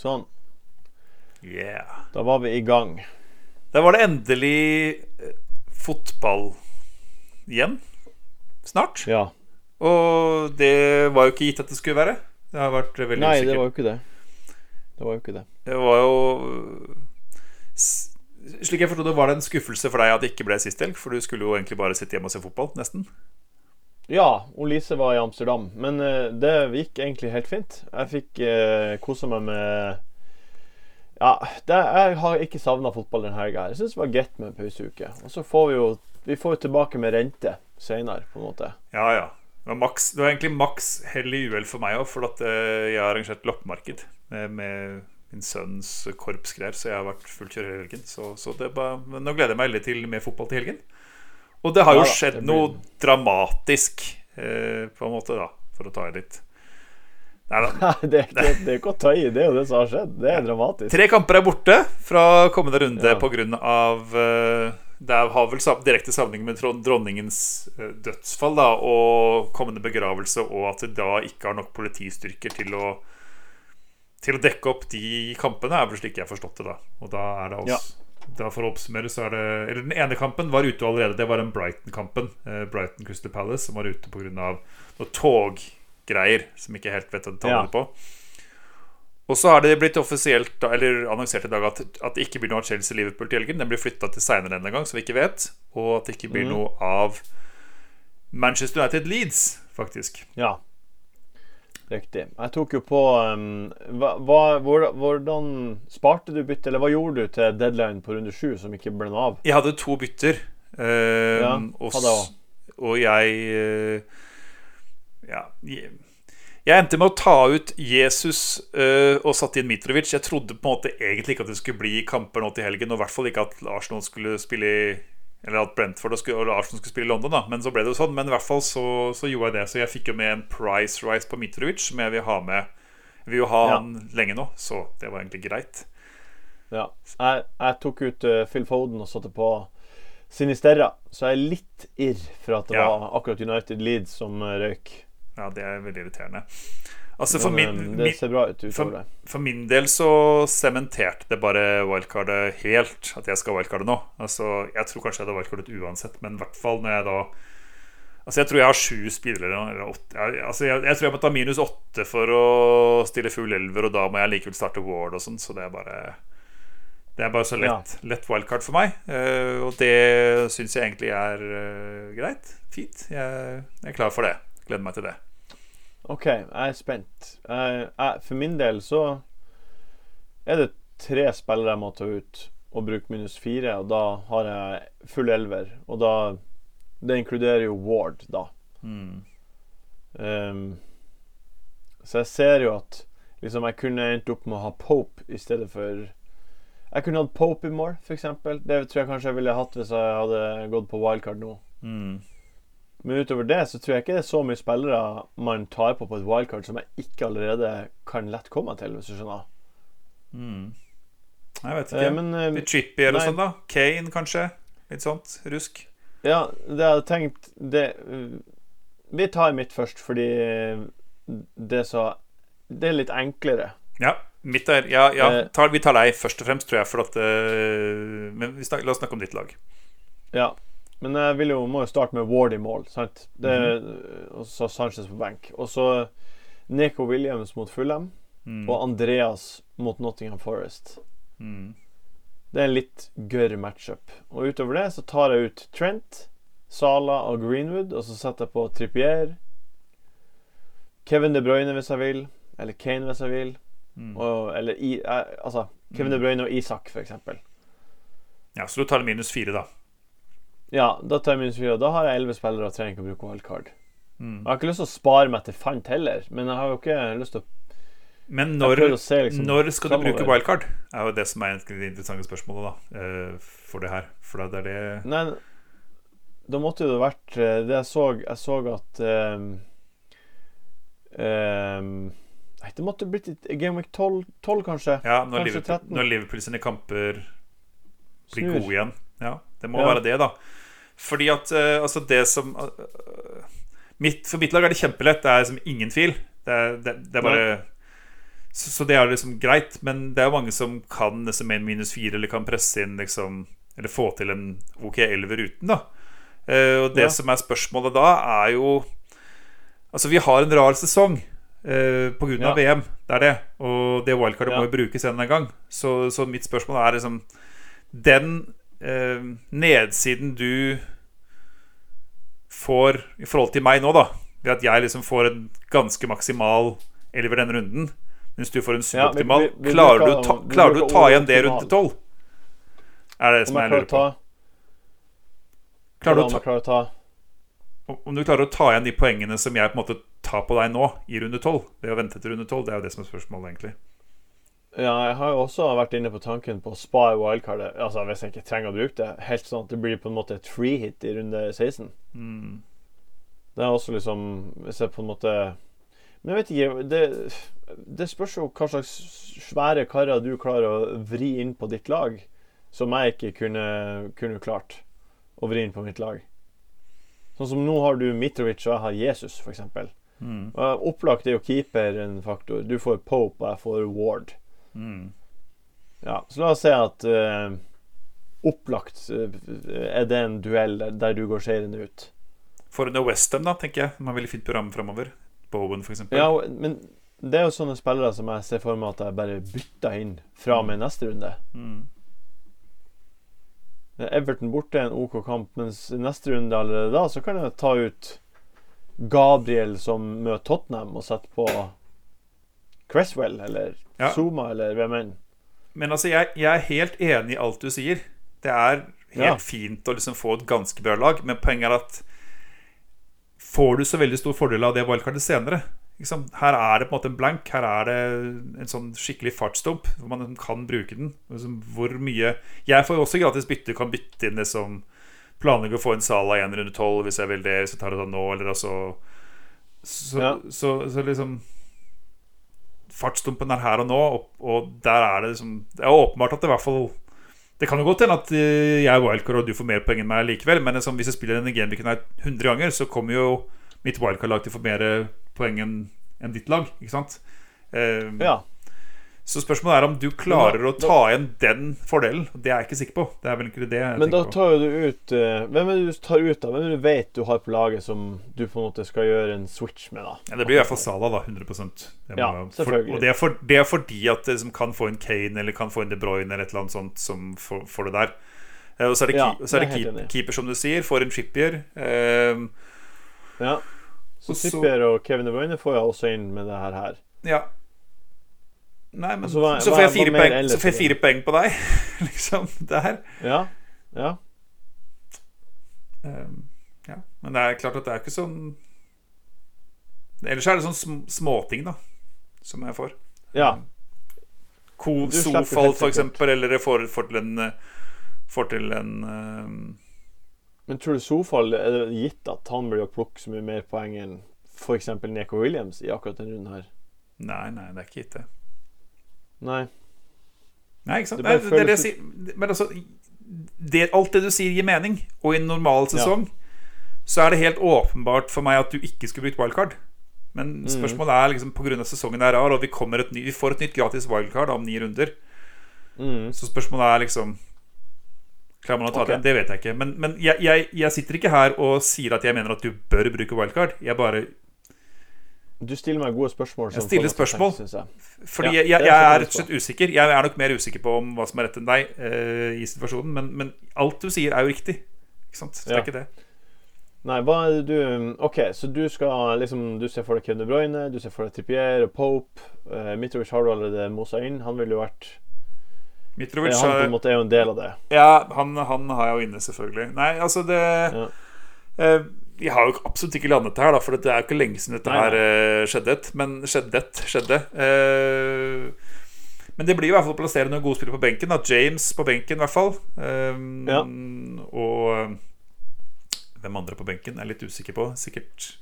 Sånn. Yeah. Da var vi i gang. Da var det endelig eh, fotball igjen. Snart. Ja. Og det var jo ikke gitt at det skulle være. Det har vært veldig Nei, det var jo ikke det. Det var jo ikke det. Det var jo Slik jeg forstod det, var det en skuffelse for deg at det ikke ble sist helg. For du skulle jo egentlig bare sitte hjemme og se fotball, nesten. Ja, Lise var i Amsterdam, men uh, det gikk egentlig helt fint. Jeg fikk uh, kosa meg med Ja, det, jeg har ikke savna fotball denne helga. Jeg syns det var greit med en pauseuke. Og så får vi jo Vi får tilbake med rente seinere, på en måte. Ja, ja. Det var, maks, det var egentlig maks hell i uhell for meg òg, for at uh, jeg har arrangert loppemarked med, med min sønns korpsgreier, så jeg har vært fullt kjør hele helgen. Så, så bare, nå gleder jeg meg veldig til mer fotball til helgen. Og det har jo Ja skjedd det blir- noe dramatisk, eh, på en måte, da, for å ta i litt. Nei da. Det, ikke- det er ikke å ta i. Det er jo det som har skjedd. Det er dramatisk. Tre kamper er borte fra kommende runde Ja. av eh, Det har vel direkte sammenheng med dronningens eh, dødsfall da, og kommende begravelse, og at det da ikke har nok politistyrker til å Til å dekke opp de kampene, er vel slik jeg har forstått det. da Og da er det oss Da For å oppsummere, så er det Eller den ene kampen var ute allerede. Det var den Brighton-kampen. Eh, Brighton Crystal Palace, som var ute pga. noen toggreier som ikke helt vet hva detaljene Ja. på. Og så har det blitt offisielt Eller annonsert i dag at, at det ikke blir noe av Chelsea-Liverpool til helgen. Den blir flytta til seinere en gang, som vi ikke vet. Og at det ikke blir mm. noe av Manchester United Leeds, faktisk. Ja. Riktig. Jeg tok jo på um, hva, hva, Hvordan sparte du bytte, eller hva gjorde du til deadline på runde sju som ikke ble noe av? Jeg hadde to bytter. um, Ja, og, hadde s- og jeg uh, Ja. Jeg, jeg endte med å ta ut Jesus uh, og satte inn Mitrovic. Jeg trodde på en måte egentlig ikke at det skulle bli kamper nå til helgen, og i hvert fall ikke at Arsenal skulle spille i Eller at Brentford og, skulle, og Arsenal skulle spille i London, da. Men så ble det jo sånn. Men i hvert fall så, så gjorde jeg det. Så jeg fikk jo med en price rise på Mitrovic, som jeg vil ha med. Jeg vil jo ha Ja. han lenge nå, så det var egentlig greit. Ja. Jeg, jeg tok ut uh, Phil Foden og satte på Sinisterra, så jeg er litt irr for at det Ja. var akkurat United Leeds som uh, røyk. Ja, det er veldig irriterende. Altså for min, det ser bra ut for, for min del så sementerte det bare wildcardet helt. At jeg skal wildcarde nå. Altså, jeg tror kanskje jeg hadde wildcardet uansett, men i hvert fall når jeg da Altså Jeg tror jeg har sju spillere. Jeg, altså jeg, jeg tror jeg må ta minus åtte for å stille full elver, og da må jeg likevel starte Ward og sånn, så det er bare Det er bare så lett, lett wildcard for meg. Uh, og det syns jeg egentlig er uh, greit. Fint. Jeg, jeg er klar for det. Gleder meg til det. OK, jeg er spent. Jeg, jeg, for min del så er det tre spillere jeg må ta ut og bruke minus fire, og da har jeg full elver. Og da Det inkluderer jo Ward, da. Mm. Um, så jeg ser jo at liksom jeg kunne endt opp med å ha Pope i stedet for Jeg kunne hatt Pope i mål, f.eks. Det tror jeg kanskje jeg ville hatt hvis jeg hadde gått på wildcard nå. Mm. Men utover det så tror jeg ikke det er så mye spillere man tar på på et wildcard som jeg ikke allerede kan lett komme til, hvis du skjønner. Mm. Jeg vet Eh, ikke. men eh, Litt Trippy eller nei. sånn, da? Kane, kanskje? Litt sånt? Rusk? ja, det jeg hadde tenkt det, eh, Vi tar mitt først, fordi eh, det så Det er litt enklere. Ja. Mitt er, ja, ja Eh. tar, vi tar deg først og fremst, tror jeg. For at, eh, men vi snak, la oss snakke om ditt lag. Ja. Men jeg vil jo, må jo starte med Ward i mål. Sant? Det, Mhm. Og så Sanchez på benk. Og så Neko Williams mot Fulham. Mm. Og Andreas mot Nottingham Forest. Mm. Det er en litt gørr matchup. Og utover det så tar jeg ut Trent, Sala og Greenwood, og så setter jeg på Trippier. Kevin De Bruyne hvis jeg vil. Eller Kane hvis jeg vil. Mm. Og, eller i, eh, altså Kevin De Bruyne og Isak, f.eks. Ja, så du tar minus fire, da. Ja, da tar jeg minus fire. Da har jeg elleve spillere og trenger ikke å bruke wildcard. Mm. Jeg har ikke lyst til å spare meg til fant heller, men jeg har jo ikke lyst til å Men når, se liksom når skal du bruke wildcard? er jo det som er egentlig det interessante spørsmålet da eh, for det her. For da er det Nei, da måtte jo det vært eh, Det jeg så Jeg så at um, um, det måtte blitt Game Week 12, 12 kanskje. Ja, når Kanskje Liverpool, 13. når Liverpool sine kamper blir gode igjen. Ja, det må Ja. være det, da. Fordi at uh, altså det som uh, mitt, For mitt lag er det kjempelett. Det er liksom ingen tvil. Det er, det, det er bare Så, så det er liksom greit, men det er jo mange som kan liksom en minus fire, eller kan presse inn liksom Eller få til en OK elver uten, da. Uh, og det Ja. som er spørsmålet da, er jo Altså, vi har en rar sesong uh, av Ja. VM. Det er det. Og det wildcardet Ja. må jo brukes en gang. Så, så mitt spørsmål er liksom Den nedsiden du får i forhold til meg nå, da, ved at jeg liksom får en ganske maksimal elver denne runden, mens du får en suboptimal, klarer, du du ta, klarer du å ta igjen det rundt til tolv? Er det det som jeg lurer på. Klarer du å ta, å ta om du klarer å ta igjen de poengene som jeg på en måte tar på deg nå, i runde tolv? Det å vente til runde tolv, det er jo det som er spørsmålet, egentlig. Ja, jeg har jo også vært inne på tanken på å spare wildcardet. Altså Hvis jeg ikke trenger å bruke det. Helt sånn at det blir på en måte et free hit i runde 16. Mm. Det er også liksom Hvis jeg på en måte Men jeg vet ikke Det, det spørs jo hva slags svære karer du klarer å vri inn på ditt lag, som jeg ikke kunne, kunne klart å vri inn på mitt lag. Sånn som nå har du Mitrovic og jeg har Jesus, f.eks. Mm. Opplagt er jo keeper en faktor. Du får Pope, og jeg får Ward. Mm. Ja, så la oss si at uh, opplagt uh, er det en duell der, du går seirende ut. For under Westham, da, tenker jeg. Man har veldig fint program framover. Bowen, f.eks. Ja, men det er jo sånne spillere som jeg ser for meg at jeg bare bytter inn fra og med neste runde. Mm. Everton borte er en OK kamp, mens neste runde allerede da så kan jeg ta ut Gabriel som møter Tottenham, og sette på Cresswell eller Ja. Zuma eller hvem enn. Men altså, jeg, jeg er helt enig i alt du sier. Det er helt Ja. fint å liksom få et ganske bra lag, men poenget er at får du så veldig stor fordel av det wildcardet senere? Liksom, her er det på en måte en blank. Her er det en sånn skikkelig fartsdump hvor man liksom kan bruke den. Liksom, hvor mye Jeg får jo også gratis bytte, kan bytte inn det som Planlegger å få en Sala igjen runde tolv hvis jeg vil det, hvis jeg tar det da nå, eller altså Så, Ja. så, så liksom Fartsdumpen er her og nå, og, og der er det liksom Det er åpenbart at det i hvert fall Det kan jo godt hende at eh, jeg er wildcard og du får mer poeng enn meg likevel, men liksom, hvis jeg spiller denne gameweeken her 100 ganger, så kommer jo mitt wildcard-lag til å få mer poeng enn ditt lag. Ikke sant? Uh, Ja. Så spørsmålet er om du klarer da, da- å ta igjen den fordelen. Det er jeg ikke sikker på. Det er vel ikke det jeg Men da tar jo du ut uh, Hvem er det du tar ut, da? Hvem er det du vet du har på laget som du på en måte skal gjøre en switch med, da? Ja, det blir i hvert fall Sala, da. 100 må, Ja, selvfølgelig. For, og det er, for, det er fordi at det liksom kan få en Kane eller kan få en De Bruyne eller et eller annet sånt som får, det der. Uh, Og så er det, Ja, så er det keep, keeper, som du sier. Får en Trippier. Uh, Ja. Så Trippier og Kevin De Bruyne får jeg også inn med det her. ja. Nei, men Altså, hva- så, får jeg poeng, så får jeg fire poeng på deg, liksom. Der. Ja. Ja. Um, ja. Men det er klart at det er ikke sånn Ellers er det sånn sm småting, da, som jeg får. ja. Du Sofall, for eksempel, eller jeg får, får til en eh, Får til en um... Men tror du Sofall er det gitt at han blir å plukke så mye mer poeng enn f.eks. Neko Williams i akkurat denne runden her? Nei, nei, det er ikke gitt, det. Nei. Nei, ikke sant? Det Nei, det, det, sier. Men altså det, Alt det du sier, gir mening. Og i en normal sesong så er det helt åpenbart for meg at du ikke skulle brukt wildcard. Men Mm. spørsmålet er liksom pga. sesongen er rar, og vi, et ny, vi får et nytt gratis wildcard om ni runder. Mm. Så spørsmålet er liksom Klarer man å ta okay. det? Det vet jeg ikke. Men, men jeg, jeg, jeg sitter ikke her og sier at jeg mener at du bør bruke wildcard. Jeg bare Du stiller meg gode spørsmål. Jeg stiller spørsmål. Jeg. Fordi Ja, jeg, jeg, jeg er rett og slett usikker. Jeg er nok mer usikker på om hva som er rett enn deg uh, i situasjonen. Men, men alt du sier, er jo riktig. Ikke sant? Så det Ja. er ikke det. Nei, hva er det du OK, så du skal liksom Du ser for deg Kevin De Bruyne, du ser for deg Trippier og Pope. Uh, Mitrovic har du allerede mosa inn. Han ville jo vært Mitrovic Han på en måte er jo en del av det. Ja, han, han har jeg jo inne, selvfølgelig. Nei, altså det Ja. eh, Vi har jo absolutt ikke landet det her, da, for det er jo ikke lenge siden dette her uh, skjedde. Men skjedde. skjedde. Uh, men det blir jo i hvert fall å plassere noen gode spillere på benken. Da. James på benken, i hvert fall. Um, Ja. Og hvem andre på benken er jeg litt usikker på. Sikkert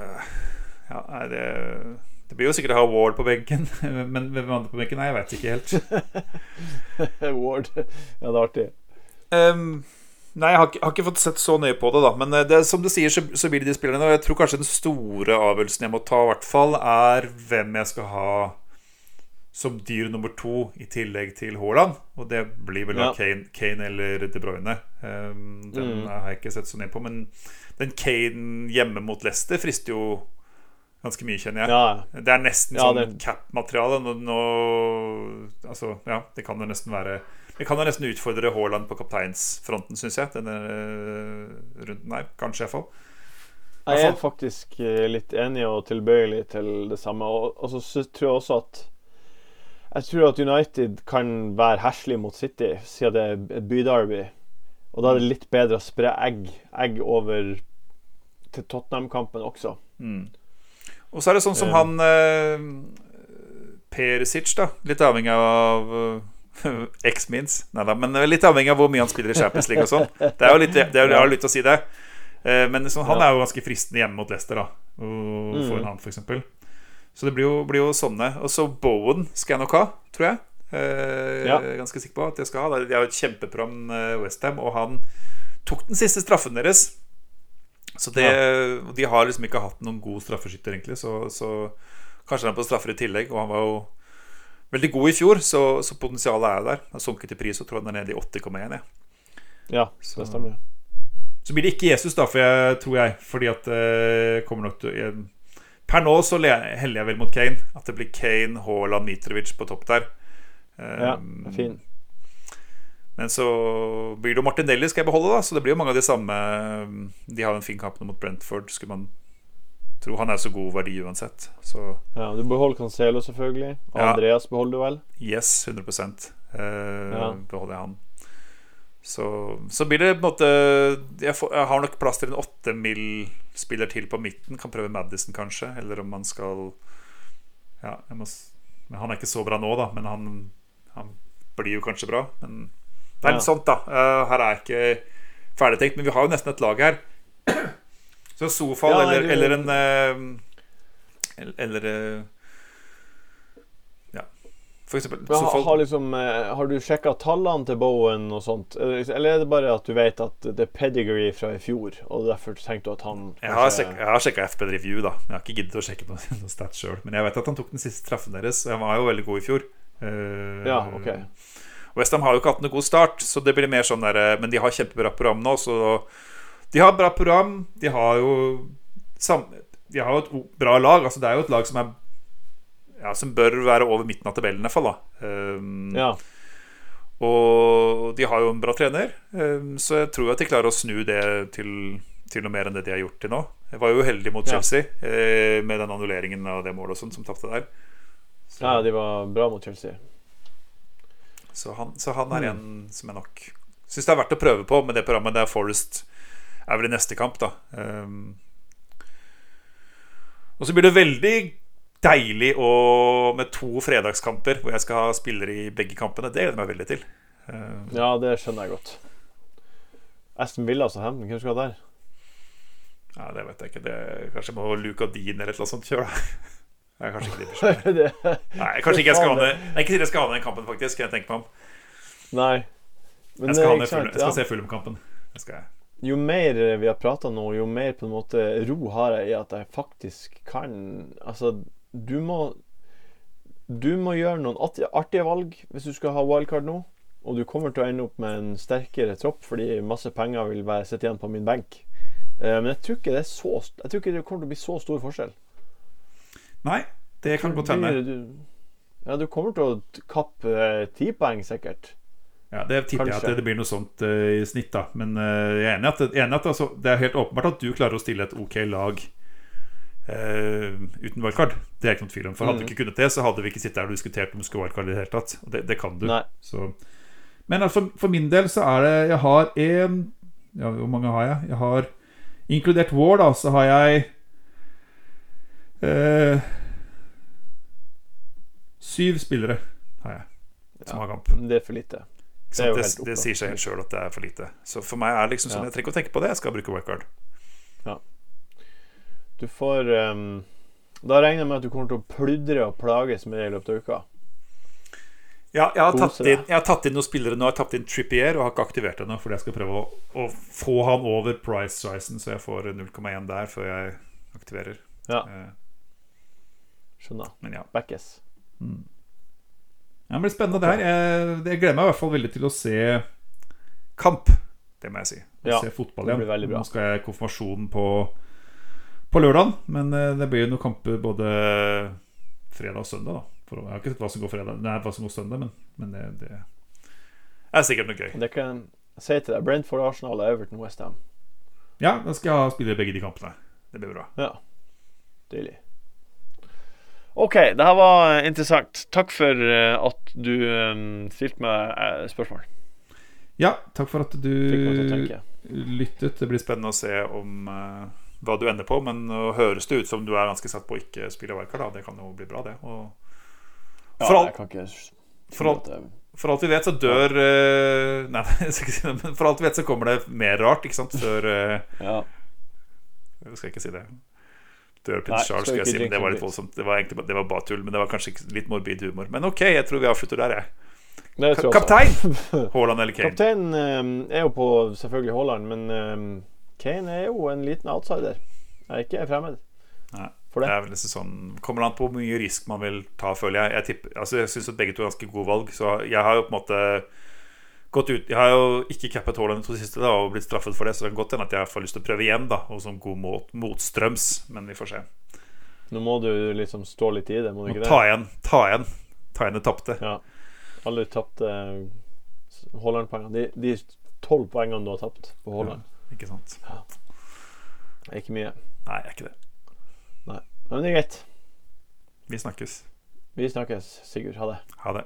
uh, Ja, nei, det det blir jo sikkert å ha Ward på benken, men hvem andre på benken? Nei, jeg veit ikke helt. Ward. Ja, det er artig. Ehm, Nei, jeg har, ikke, har ikke fått sett så nøye på det, da. Men eh, det, som du sier, så, så blir det de spillerne. Og jeg tror kanskje den store avgjørelsen jeg må ta, i hvert fall, er hvem jeg skal ha som dyr nummer to i tillegg til Haaland. Og det blir vel Ja. Kane, Kane eller De Bruyne. Um, den Mm. har jeg ikke sett så nøye på. Men den Kane hjemme mot Leicester frister jo ganske mye, kjenner jeg. Ja, Det er nesten Ja, sånn det- cap-materiale. Nå, nå Altså, ja, det kan jo nesten være Det kan jo nesten utfordre Haaland på kapteinsfronten, syns jeg. Denne eh, runden her. Kanskje, iallfall. jeg er faktisk eh, litt enig og tilbøyelig til det samme. Og, så tror jeg også at Jeg tror at United kan være heslig mot City, siden det er et byderby. Og da er det litt bedre å spre egg, egg over til Tottenham-kampen også. Mm. Og så er det sånn som Eh. han eh, Perisic, da. Litt avhengig av X-Means. Nei da, men litt avhengig av hvor mye han spiller i Champions League og sånn. Det er jo litt, det er, jeg har litt å si det. Eh, men sånn, han er jo ganske fristende hjemme mot Leicester, da. Og få en annen, eksempel Så det blir jo, blir jo sånne. Og så Bowen skal jeg nok ha, tror jeg. Eh, Ja. Ganske sikker på at jeg skal ha. De har et kjempeprogram, uh, Westham, og han tok den siste straffen deres. Så det, De har liksom ikke hatt noen god straffeskytter, egentlig. Så, så kanskje han er på straffer i tillegg. Og han var jo veldig god i fjor, så, så potensialet er der. Har sunket i pris og tror den er nede i 80,1. jeg. Ja, Så- det stemmer. Så blir det ikke Jesus, da, for jeg, tror jeg. Fordi at det kommer nok til jeg, Per nå så heller jeg vel mot Kane. At det blir Kane, Haaland, Mitrovic på topp der. Ja, Um, fin. Men så blir det jo Martinelli skal jeg beholde, da. Så det blir jo mange av de samme De har en fin kamp mot Brentford, skulle man tro. Han er så god verdi uansett. Så Ja, du beholder Cancelo, selvfølgelig. Og Ja. Andreas beholder du vel? yes, 100 eh, Ja. beholder jeg han. Så, så blir det på en måte jeg, får, jeg har nok plass til en åtte mill-spiller til på midten. Kan prøve Madison, kanskje. Eller om man skal Ja, må, men han er ikke så bra nå, da. Men han, han blir jo kanskje bra. Men det er litt Ja. sånt, da. Eh, her er jeg ikke ferdigtenkt. Men vi har jo nesten et lag her. Så Sofal Ja, eller, eller en eh, Eller, eh, Ja, for eksempel. Men har, liksom, eh, har du sjekka tallene til Bowen og sånt? Eller er det bare at du vet at det er pedigree fra i fjor, og derfor tenkte du at han Jeg har, sjekket, jeg har sjekka FB Review, da. Jeg har ikke giddet å sjekke noe, noe stats sjøl. Men jeg vet at han tok den siste traffen deres. og Han var jo veldig god i fjor. Ja, ok. Westham har jo ikke hatt noen god start, så det blir mer sånn der, men de har kjempebra program nå. Så de har bra program. De har jo De har jo et bra lag. Altså Det er jo et lag som er Ja, som bør være over midten av tabellen, i hvert fall. da Um, Ja. og de har jo en bra trener, um, så jeg tror at de klarer å snu det til, til noe mer enn det de har gjort til nå. Jeg var jo uheldig mot Ja. Chelsea eh, med den annulleringen av det målet og sånn som tapte der. Så, ja, de var bra mot Chelsea. så, han, så han er Mm. en som er nok syns det er verdt å prøve på med det programmet. Det er Forest er vel i neste kamp, da. Um, og så blir det veldig deilig å, med to fredagskamper hvor jeg skal ha spillere i begge kampene. Det gleder jeg meg veldig til. Um, Ja, det skjønner jeg godt. Aston Villa altså Hampton, hvem skal ha der? Ja, det vet jeg ikke. Det, kanskje må Luca Dean eller et eller annet sånt kjøre. Nei, kanskje ikke det blir det, Nei, kanskje ikke jeg skal ha ned Nei, ikke jeg skal ha ned den kampen, faktisk. Kan jeg tenke meg om. nei. Men Jeg skal, ha eh, ned full, jeg skal ja. se Fulham-kampen. Det skal jeg. Jo mer vi har prata nå, jo mer på en måte ro har jeg i at jeg faktisk kan Altså, du må Du må gjøre noen artige, valg hvis du skal ha wildcard nå. Og du kommer til å ende opp med en sterkere tropp fordi masse penger vil være sitte igjen på min benk. Eh, men jeg tror ikke det er så Jeg tror ikke det kommer til å bli så stor forskjell. Nei, det kan godt hende. Ja, du kommer til å kappe eh, ti poeng, sikkert. Ja, Det tipper jeg at det blir noe sånt uh, i snitt, da. Men uh, jeg er enig at, enig at altså, det er helt åpenbart at du klarer å stille et ok lag uh, uten wildcard. Det er ikke noen tvil om. For hadde du Mhm. ikke kunnet det, så hadde vi ikke sittet her og diskutert om du skulle wildcard i det hele tatt. Og det, det kan du. Så. Men altså, for min del så er det Jeg har en ja, Hvor mange har jeg? Jeg har Inkludert War, da, så har jeg Syv spillere har jeg som har kamp. Det er for lite. Det? Det, det, sier seg helt sjøl at det er for lite. Så for meg er det liksom sånn Ja. Jeg trenger ikke å tenke på det. Jeg skal bruke wildcard. Du får um, Da regner jeg med at du kommer til å pludre og plages med det i løpet av uka. Ja, jeg har, tatt inn, jeg har tatt inn noen spillere nå. Jeg har tatt inn Trippier og har ikke aktivert ennå. Fordi jeg skal prøve å, å få han over price-risen, så jeg får 0,1 der før jeg aktiverer. Ja, Eh, skjønner. Men ja. Backes. Ja, det blir spennende det her. Jeg, gleder meg i hvert fall veldig til å se kamp. Det må jeg si. Å Ja, se fotball det igjen. Nå skal jeg ha konfirmasjonen på, på lørdag, men eh, det blir jo noen kamper både fredag og søndag. da For, Jeg har ikke sett hva som går fredag Nei, hva som går søndag, men, men det, det er sikkert noe gøy. Det kan jeg si til deg. Brentford, Arsenal, Everton, Westham. Ja, da skal jeg spille begge de kampene. Det blir bra. Ja. Deilig. OK, det her var interessant. Takk for eh, at du eh, stilte meg eh, spørsmål. Ja, takk for at du lyttet. Det blir spennende å se om uh, hva du ender på. Men nå høres det ut som du er ganske satt på å ikke spille wildcard. Da. Det kan jo bli bra, det. Og Ja, alt- ikke for alt- For alt vi vet, så dør uh, Nei, jeg skal ikke si det, men for alt vi vet, så kommer det mer rart, ikke sant, før uh, Ja. Jeg skal ikke si det. Dør Nei, prins skal Charles, skal jeg si. Men det var litt voldsomt. Det var egentlig det var bare tull, men det var kanskje litt morbid humor. Men ok, jeg tror vi avslutter der, jeg. Jeg. Kaptein! Haaland eller Kane? Kaptein eh, er jo på selvfølgelig Haaland, men eh, Kane er jo en liten outsider. Jeg er ikke fremmed Nei. Det det. er vel nesten sånn Kommer an på hvor mye risk man vil ta, føler jeg. Jeg, tipper, altså jeg syns begge to er ganske gode valg. Så jeg har jo på en måte gått ut Jeg har jo ikke cappet Haaland de to siste da, og blitt straffet for det, så det kan godt hende at jeg får lyst til å prøve igjen, da. Og som god mot, motstrøms. Men vi får se. Nå må du liksom stå litt i det, må du ikke det? ta igjen. Ta igjen. Ta igjen det tapte. Ja. Alle tapte Haaland-poengene. De, tolv poengene du har tapt på Haaland, Ikke sant? er ikke mye. Nei, det er ikke det. Men det er greit. Vi snakkes. Vi snakkes, Sigurd. Ha det. Ha det.